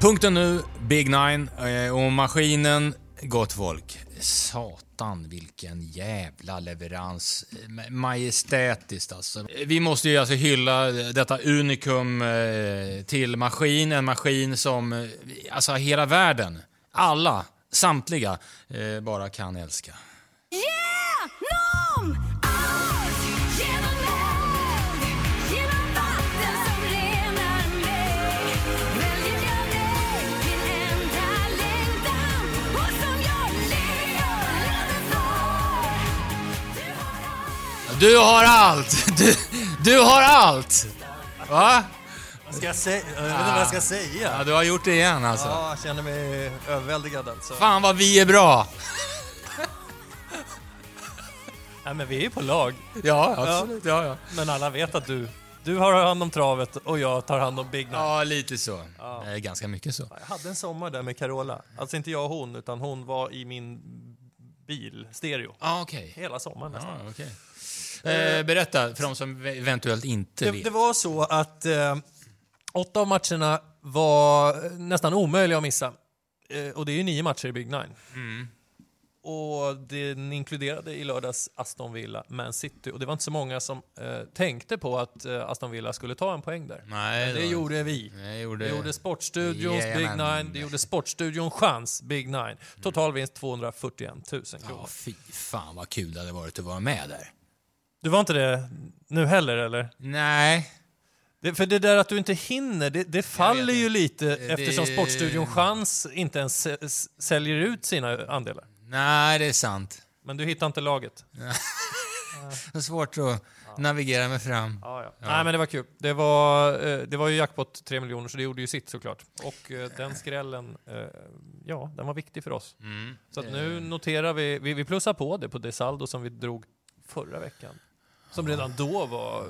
Punkten nu, Big Nine eh, och maskinen, gott folk. Satan vilken jävla leverans. Majestätiskt alltså. Vi måste ju alltså hylla detta unikum eh, till maskin. En maskin som eh, alltså hela världen, alla, samtliga, bara kan älska. Yeah! Du har allt. Du har allt! Du, har allt! Va? Vad ska jag säga? Jag vet inte vad jag ska säga. Ja, du har gjort det igen alltså. Ja, jag känner mig överväldigad alltså. Fan vad vi är bra! Nej, men vi är ju på lag. Ja, absolut. Ja, ja. Men alla vet att du, du har hand om travet och jag tar hand om Big Nine. ja lite så. Eh, Ganska mycket så. Jag hade en sommar där med Carola. Alltså inte jag och hon, utan hon var i min bil, stereo. Ja, okej. Hela sommaren nästan. Ja, okej. Eh, berätta för de som eventuellt inte Det, vet. det var så att eh, åtta av matcherna var eh, nästan omöjliga att missa. Eh, och det är ju nio matcher i Big Nine. Mm. Och den inkluderade i lördags Aston Villa, Man City. Och det var inte så många som eh, tänkte på att eh, Aston Villa skulle ta en poäng där. Nej, Men det var- gjorde vi. Det gjorde... Det gjorde Sportstudions Big Jajamän. Nine, det gjorde Sportstudion Chans Big Nine. Total vinst 241 000 kronor. Ja, fy fan vad kul det hade varit att vara med där. Du var inte det nu heller eller? Nej. Det, för det där att du inte hinner, det, det faller ju lite Det- eftersom Sportstudion Chans inte ens säljer ut sina andelar. Nej, det är sant. Men du hittar inte laget. Det är svårt att navigera mig fram. Ja, ja. Nej men det var kul. Det var, eh, det var ju jackpot 3 miljoner så det gjorde ju sitt såklart. Och eh, den skrällen, eh, ja den var viktig för oss. Mm. Så att nu noterar vi, vi, vi plussar på det på det saldo som vi drog förra veckan. Som redan då var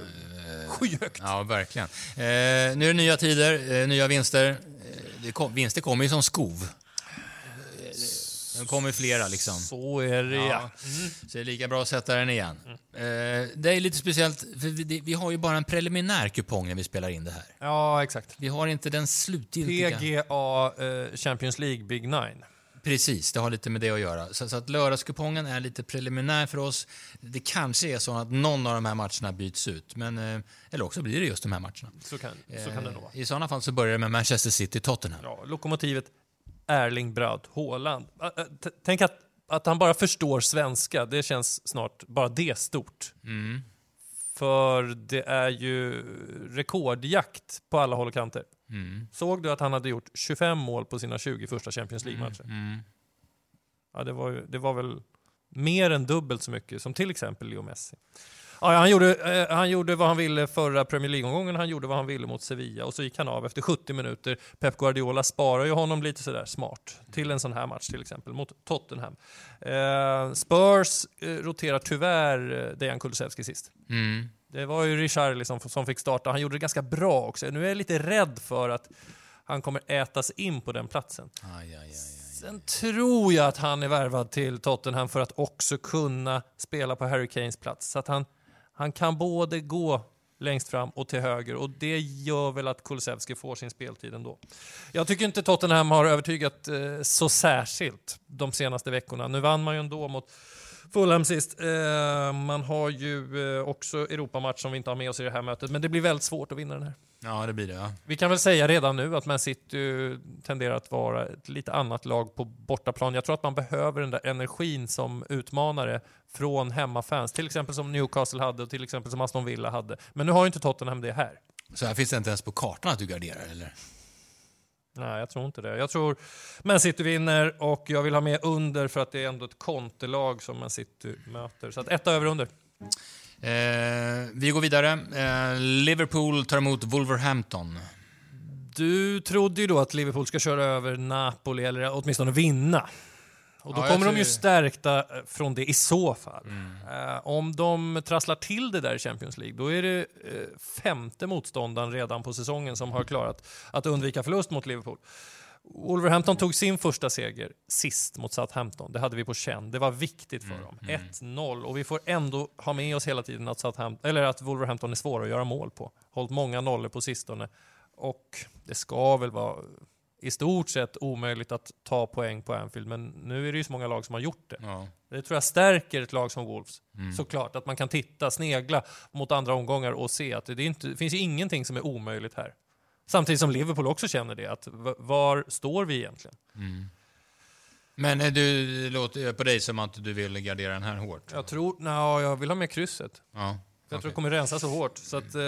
skyhögt. Ja, verkligen. Eh, nu är det nya tider, eh, nya vinster. Eh, det kom, vinster kommer ju som skov. Eh, Det kommer flera liksom. Så är det ja. Så det är lika bra att sätta den igen. Eh, det är lite speciellt, för vi, vi har ju bara en preliminär kupong när vi spelar in det här. Ja, exakt. Vi har inte den slutgiltiga... PGA eh, Champions League Big Nine. Precis, det har lite med det att göra. Så, så att lördagskupongen är lite preliminär för oss. Det kanske är så att någon av de här matcherna byts ut, men, eh, eller också blir det just de här matcherna. Så kan, så kan det nog vara. I sådana fall så börjar det med Manchester City-Tottenham. Ja, lokomotivet Erling Braut Haaland. Tänk att, att han bara förstår svenska, det känns snart bara det stort. Mm. För det är ju rekordjakt på alla håll och kanter. Mm. Såg du att han hade gjort 25 mål på sina 20 första Champions League-matcher? Mm. Ja, det, var det var väl mer än dubbelt så mycket som till exempel Leo Messi. Ja, han, gjorde, eh, han gjorde vad han ville förra Premier League-omgången, han gjorde vad han ville mot Sevilla och så gick han av efter 70 minuter. Pep Guardiola sparar ju honom lite sådär smart till en sån här match till exempel mot Tottenham. Eh, Spurs eh, roterar tyvärr eh, Dejan Kulusevski sist. Mm. Det var ju Richarlison som fick starta. Han gjorde det ganska bra också. Nu är jag lite rädd för att han kommer ätas in på den platsen. Aj, aj, aj. Sen tror jag att han är värvad till Tottenham för att också kunna spela på Harry Kanes plats. Så att han, han kan både gå längst fram och till höger och det gör väl att Kulusevski får sin speltid ändå. Jag tycker inte Tottenham har övertygat eh, så särskilt de senaste veckorna. Nu vann man ju ändå mot Fulham sist. Eh, man har ju eh, också Europamatch som vi inte har med oss i det här mötet, men det blir väldigt svårt att vinna den här. Ja, det blir det. Ja. Vi kan väl säga redan nu att Man City tenderar att vara ett lite annat lag på bortaplan. Jag tror att man behöver den där energin som utmanare från hemmafans. Till exempel som Newcastle hade och till exempel som Aston Villa hade. Men nu har ju inte Tottenham det här. Så här finns det inte ens på kartan att du garderar, eller? Nej, jag tror inte det. Jag tror Man City vinner och jag vill ha med under för att det är ändå ett kontelag som Man City möter. Så att etta över under. Eh, vi går vidare. Eh, Liverpool tar emot Wolverhampton. Du trodde ju då att Liverpool ska köra över Napoli eller åtminstone vinna. Och då Ja, kommer de ju stärkta eh, från det i så fall. Mm. Eh, om de trasslar till det där i Champions League, då är det eh, femte motståndaren redan på säsongen som har klarat att undvika förlust mot Liverpool. Wolverhampton tog sin första seger sist mot Southampton. Det hade vi på känn. Det var viktigt Mm, för dem. 1-0 och vi får ändå ha med oss hela tiden att, Southampton, eller att Wolverhampton är svåra att göra mål på. Hållit många nollor på sistone och det ska väl vara i stort sett omöjligt att ta poäng på Anfield, men nu är det ju så många lag som har gjort det. Ja. Det tror jag stärker ett lag som Wolves. Mm. Såklart, att man kan titta, snegla mot andra omgångar och se att det, inte, det finns ju ingenting som är omöjligt här. Samtidigt som Liverpool också känner det, att var står vi egentligen? Men eh, du, låter på dig som att du vill gardera den här hårt. Jag tror, nej, jag vill ha med krysset. Ja. Jag tror okej. det kommer rensa så hårt. Så att, eh,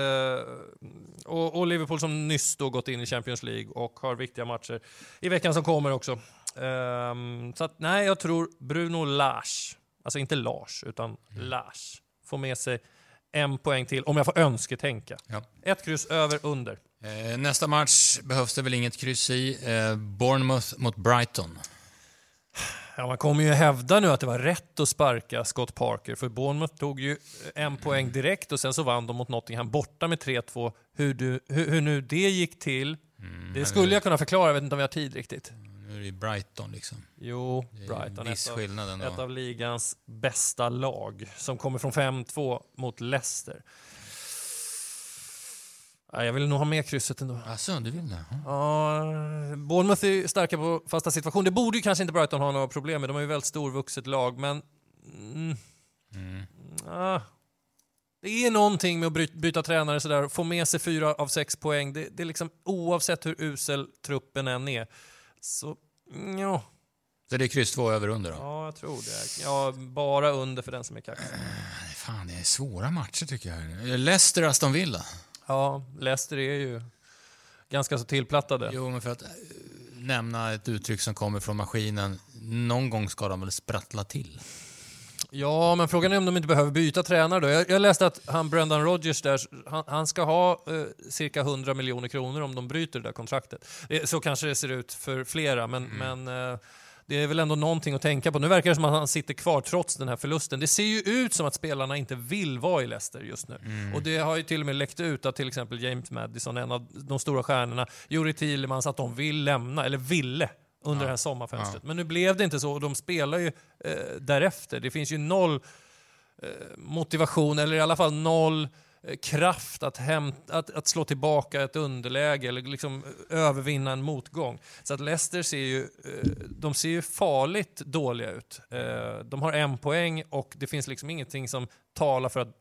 och, och Liverpool som nyss då gått in i Champions League och har viktiga matcher i veckan som kommer också. Ehm, så att, nej, jag tror Bruno Lars, alltså inte Lars, utan Lars, får med sig en poäng till, om jag får önsketänka. Ja. Ett kryss över, under. Eh, nästa match behövs det väl inget kryss i. Eh, Bournemouth mot Brighton. Ja, man kommer ju hävda nu att det var rätt att sparka Scott Parker, för Bournemouth tog ju en poäng direkt och sen så vann de mot Nottingham borta med 3-2. Hur, du, hur, hur nu det gick till, det skulle jag kunna förklara, jag vet inte om vi har tid riktigt. Nu är det ju Brighton liksom. Jo, Brighton, ett av, ett av ligans bästa lag, som kommer från 5-2 mot Leicester. Ja, jag vill nog ha med krysset ändå. Alltså, du vill det? Ja. Ja, Bournemouth är starka på fasta situation. Det borde ju kanske inte Brighton ha några problem med. De har ju väldigt storvuxet lag, men... Mm, ah, det är någonting med att bry- byta tränare sådär, få med sig fyra av sex poäng. Det, det är liksom oavsett hur usel truppen än är. Så, mm, ja, Så det är kryss två över under då? ja, jag tror det. Ja, bara under för den som är kaxig. Nej, Fan, det är svåra matcher tycker jag. Leicester Aston Villa. Ja, Leicester är ju ganska så tillplattade. Jo, men för att eh, nämna ett uttryck som kommer från maskinen. Någon gång ska de väl sprattla till? Ja, men frågan är om de inte behöver byta tränare då. Jag, jag läste att han Brendan Rodgers där, han, han ska ha eh, cirka 100 miljoner kronor om de bryter det där kontraktet. Eh, så kanske det ser ut för flera, men, men eh, det är väl ändå någonting att tänka på. Nu verkar det som att han sitter kvar trots den här förlusten. Det ser ju ut som att spelarna inte vill vara i Leicester just nu. Och det har ju till och med läckt ut att till exempel James Madison, en av de stora stjärnorna, Juri Tillemans, att de vill lämna, eller ville, under det här sommarfönstret. Men nu blev det inte så och de spelar ju eh, därefter. Det finns ju noll eh, motivation, eller i alla fall noll Eh, kraft att, hämta, att, att slå tillbaka ett underläge eller liksom eh, övervinna en motgång. Så att Leicester ser ju, eh, de ser ju farligt dåliga ut. De har en poäng och det finns liksom ingenting som talar för att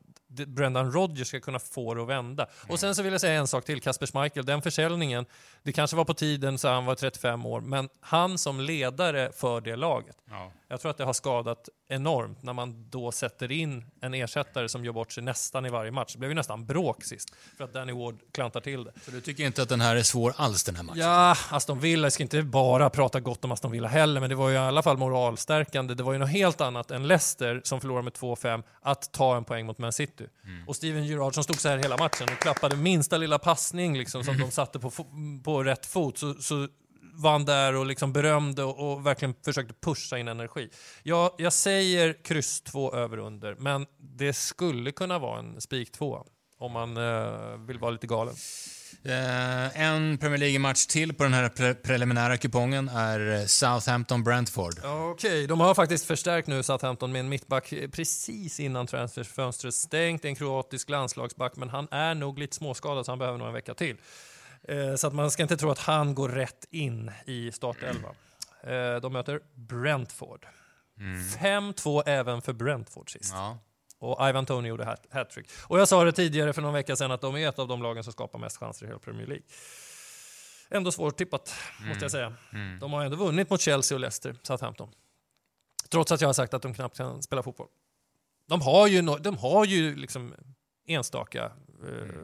Brendan Rodgers ska kunna få det att vända. Och sen så vill jag säga en sak till, Kasper Schmeichel, den försäljningen, det kanske var på tiden så han var 35 år, men han som ledare för det laget, Ja. jag tror att det har skadat enormt när man då sätter in en ersättare som gör bort sig nästan i varje match. Det blev ju nästan bråk sist för att Danny Ward klantar till det. Så du tycker inte att den här är svår alls, den här matchen? Ja, Aston Villa, jag ska inte bara prata gott om Aston Villa heller, men det var ju i alla fall moralstärkande. Det var ju något helt annat än Leicester som förlorade med 2-5 att ta en poäng mot Man City. Och Steven Gerrard som stod så här hela matchen och klappade minsta lilla passning liksom, som de satte på, på rätt fot, så, så vann där och liksom berömde och, och verkligen försökte pusha in energi. Jag, jag säger kryss 2 över under, men det skulle kunna vara en spik 2 om man eh, vill vara lite galen. Eh, en Premier League-match till på den här pre preliminära kupongen är eh, Southampton-Brentford. Okej, de har faktiskt förstärkt nu Southampton med en mittback eh, precis innan transferfönstret stängt. En kroatisk landslagsback, men han är nog lite småskadad så han behöver nog en vecka till. Eh, Så att man ska inte tro att han går rätt in i startelva. Eh, De möter Brentford. 5-2 även för Brentford sist. Ja. Och Ivan Toney gjorde hat- hattrick. Och jag sa det tidigare för någon vecka sedan att de är ett av de lagen som skapar mest chanser i hela Premier League. Ändå svårt tippat, måste jag säga. De har ändå vunnit mot Chelsea och Leicester, Southampton. Trots att jag har sagt att de knappt kan spela fotboll. De har ju, no- de har ju liksom enstaka eh,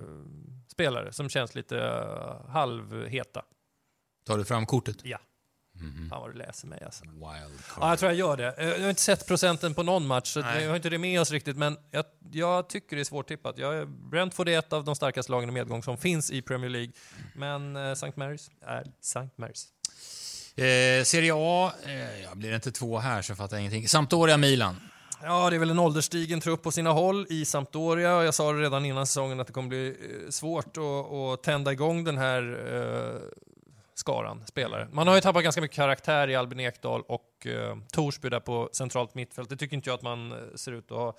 spelare som känns lite eh, halvheta. Tar du fram kortet? Ja. Fan vad du läser mig alltså. Ja, jag tror jag gör det. Jag har inte sett procenten på någon match, så Nej. vi har inte det med oss riktigt, men jag, jag tycker det är svårtippat. Jag, Brentford är ett av de starkaste lagen i medgång som finns i Premier League, men eh, St. Marys är St. Marys. Eh, Serie A, eh, jag blir inte två här så fattar jag ingenting. Sampdoria-Milan. Ja, det är väl en ålderstigen trupp på sina håll i Sampdoria. Jag sa redan innan säsongen att det kommer bli eh, svårt att, att tända igång den här eh, skaran spelare. Man har ju tappat ganska mycket karaktär i Albin Ekdal och eh, Torsby där på centralt mittfält. Det tycker inte jag att man eh, ser ut att ha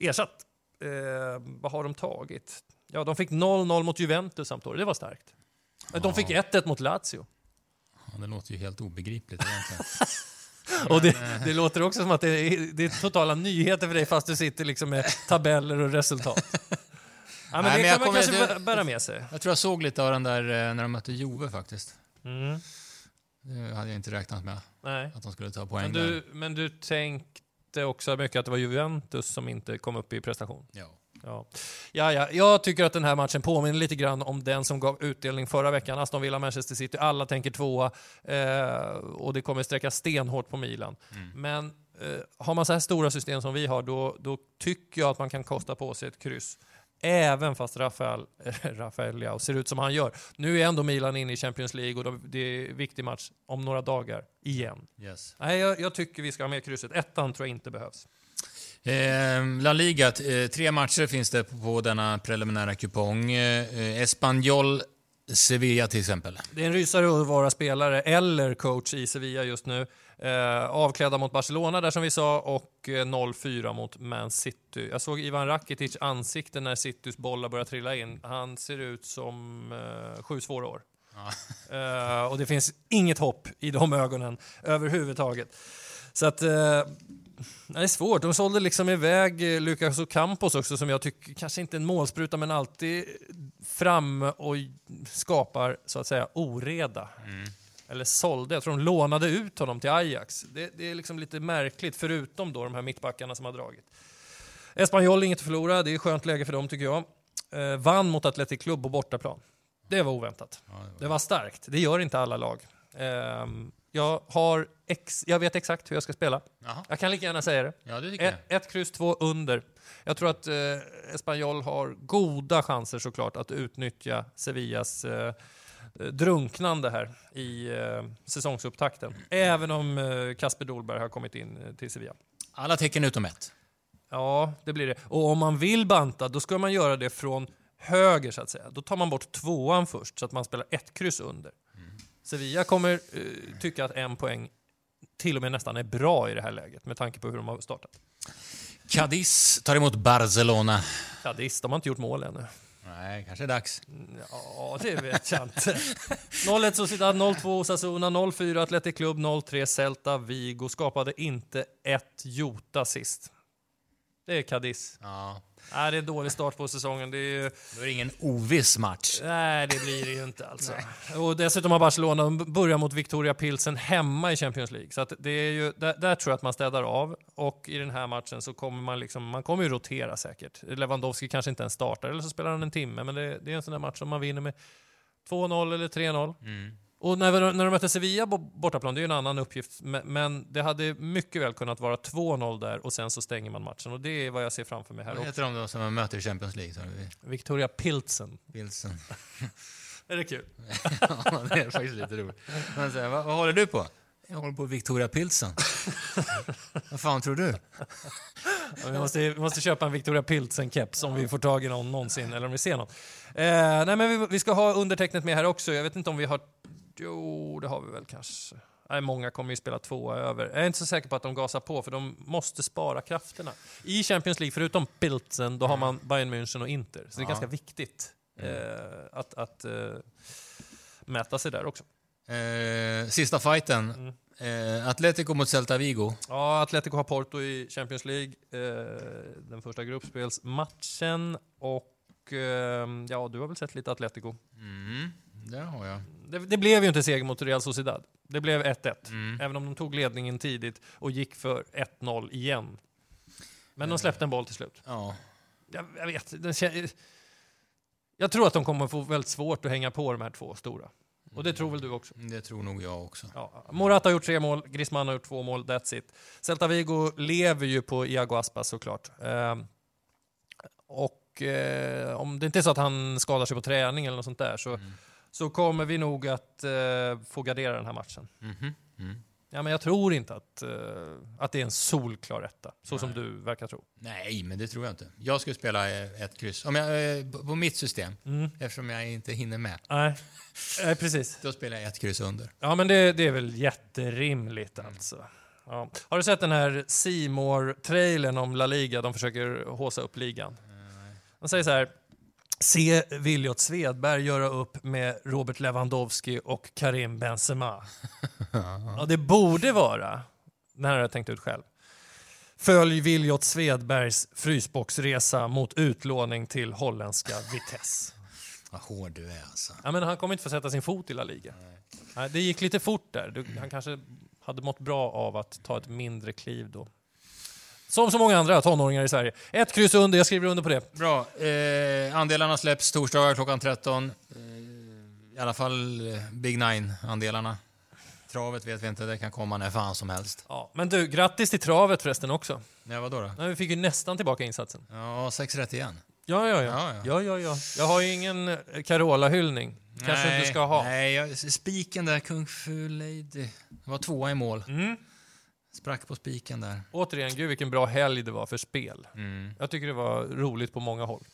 ersatt. Eh, vad har de tagit? Ja, de fick 0-0 mot Juventus Sampdoria. Det var starkt. De fick 1-1 mot Lazio. Ja, det låter ju helt obegripligt egentligen. Och det, det låter också som att det är, det är totala nyheter för dig fast du sitter liksom med tabeller och resultat. Ja, men Nej, det men jag kan man kommer- kanske det- bä- bära med sig. Jag tror jag såg lite av den där eh, när de mötte Juve faktiskt. Mm. Det hade jag inte räknat med, Nej. att de skulle ta poäng Men där. du, men du tänkte också mycket att det var Juventus som inte kom upp i prestation? Ja. Ja. Ja, ja. Jag tycker att den här matchen påminner lite grann om den som gav utdelning förra veckan. Aston Villa, Manchester City. Alla tänker tvåa eh, och det kommer sträcka stenhårt på Milan. Men eh, har man så här stora system som vi har, då, då tycker jag att man kan kosta på sig ett kryss. Även fast Rafael, Rafael Leao ser ut som han gör. Nu är ändå Milan inne i Champions League och de- det är en viktig match om några dagar, igen. Yes. Nej, jag, jag tycker vi ska ha med krysset. Ettan tror jag inte behövs. Eh, La Liga, eh, tre matcher finns det på denna preliminära kupong. Eh, Espanyol, Sevilla till exempel. Det är en rysare att vara spelare eller coach i Sevilla just nu. Eh, avklädda mot Barcelona där som vi sa och eh, 0-4 mot Man City. Jag såg Ivan Rakitic ansikte när Citys bollar började trilla in. Han ser ut som eh, sju svåra år. Eh, och det finns inget hopp i de ögonen överhuvudtaget. Så att... Eh, det är svårt. De sålde liksom iväg eh, Lucas Ocampos också som jag tycker kanske inte en målspruta men alltid fram och skapar så att säga oreda. Eller sålde, jag tror de lånade ut honom till Ajax. Det, det är liksom lite märkligt förutom då de här mittbackarna som har dragit. Espanyol inget att förlora, det är skönt läge för dem tycker jag. Eh, vann mot Athletic Club på bortaplan. Det var oväntat. Det var starkt, det gör inte alla lag. Ehm, jag, har ex, jag vet exakt hur jag ska spela. Jaha. Jag kan lika gärna säga det. Ja, det Ett, ett kryss, två under. Jag tror att eh, Espanyol har goda chanser såklart att utnyttja Sevillas eh, drunknande här i eh, säsongsupptakten. Även om eh, Kasper Dolberg har kommit in eh, till Sevilla. Alla tecken utom ett. Ja, det blir det. Och om man vill banta, då ska man göra det från höger så att säga. Då tar man bort tvåan först så att man spelar ett kryss under. Sevilla kommer eh, tycka att en poäng till och med nästan är bra i det här läget med tanke på hur de har startat. Cadiz tar emot Barcelona. Cadiz, de har inte gjort mål ännu. Nej, kanske är dags. Ja, det vet jag inte. 0-1 Sociedad, 0-2 Osasuna, 0-4 Athletic Club, 0-3 Celta Vigo. Skapade inte ett jota sist. Det är Cadiz. Ja, Nej, det är en dålig start på säsongen. Det är ju... då är det ingen oviss match. Nej, det blir det ju inte alltså. Och dessutom har Barcelona de börjar mot Victoria Pilsen hemma i Champions League. Så det är ju, där, där tror jag att man städar av. Och i den här matchen så kommer man liksom, man kommer ju rotera säkert. Lewandowski kanske inte ens startar, eller så spelar han en timme. Men det, det är en sån där match som man vinner med 2-0 eller 3-0. Och när, när de möter Sevilla på bortaplan, det är ju en annan uppgift. Men, det hade mycket väl kunnat vara 2-0 där och sen så stänger man matchen. Och det är vad jag ser framför mig här Vad också. heter de då som man möter i Champions League? vi? Victoria Pilsen. Wilson. Är det kul? ja, det är faktiskt lite roligt. Men så vad, vad håller du på? Jag håller på Victoria Pilsen. vad fan tror du? Vi måste, vi måste köpa en Victoria Pilsen-keps om vi får tag i någon någonsin, eller om vi ser någon. Eh, nej, men vi, vi ska ha undertecknet med här också. Jag vet inte om vi har... Jo, det har vi väl kanske. Nej, många kommer ju spela tvåa över. Jag är inte så säker på att de gasar på, för de måste spara krafterna. I Champions League, förutom Pilsen, då har man Bayern München och Inter. Så det är ganska viktigt eh, att, att eh, mäta sig där också. Eh, sista fighten. Eh, Atletico mot Celta Vigo. Ja, Atletico har Porto i Champions League, eh, den första gruppspelsmatchen. Och eh, ja, du har väl sett lite Atletico. Mm, det har jag. Det, det blev ju inte seger mot Real Sociedad. Det blev 1-1, Mm. även om de tog ledningen tidigt och gick för 1-0 igen. Men de släppte en boll till slut. Ja. Jag, jag vet, den, kä- jag tror att de kommer få väldigt svårt att hänga på de här två stora. Och det tror väl du också? Det tror nog jag också. Ja, Morata har gjort tre mål, Griezmann har gjort två mål, that's it. Celta Vigo lever ju på Iago Aspas såklart. Ehm, och eh, om det inte är så att han skadar sig på träning eller något sånt där så, så kommer vi nog att eh, få gardera den här matchen. Mhm. Mm. Ja, men jag tror inte att, eh, att det är en solklar etta, så som du verkar tro. Nej, men det tror jag inte. Jag skulle spela eh, ett kryss. Om jag, eh, på mitt system, Mm. eftersom jag inte hinner med, Nej, Nej precis. då spelar jag ett kryss under. Ja, men det, det är väl jätterimligt alltså. Ja. Har du sett den här Seymour trailern om La Liga? De försöker håsa upp ligan. De säger så här. Se Viljot Svedberg göra upp med Robert Lewandowski och Karim Benzema. ja, det borde vara, det här har jag tänkt ut själv. Följ Viljot Svedbergs frysboxresa mot utlåning till holländska Vitesse. Vad hård du är alltså. Ja, men han kommer inte få sätta sin fot i La Liga. Nej, det gick lite fort där. Han kanske hade mått bra av att ta ett mindre kliv då. Som så många andra tonåringar i Sverige. Ett kryss under, jag skriver under på det. Bra. Eh, andelarna släpps torsdagar klockan 13. Eh, I alla fall eh, Big Nine-andelarna. Travet vet vi inte, det kan komma när fan som helst. Ja, men du, grattis till travet förresten också. Ja, vadå då? Nej, vi fick ju nästan tillbaka insatsen. Ja, 6 rätt igen. Ja, ja, ja. Ja, ja. ja, ja, Jag har ju ingen eh, Carola-hyllning. Kanske Nej, inte ska ha. Nej, jag, spiken där, Kung Fu Lady. Det var tvåa i mål. Mm. Sprack på spiken där. Återigen, gud vilken bra helg det var för spel. Mm. Jag tycker det var roligt på många håll.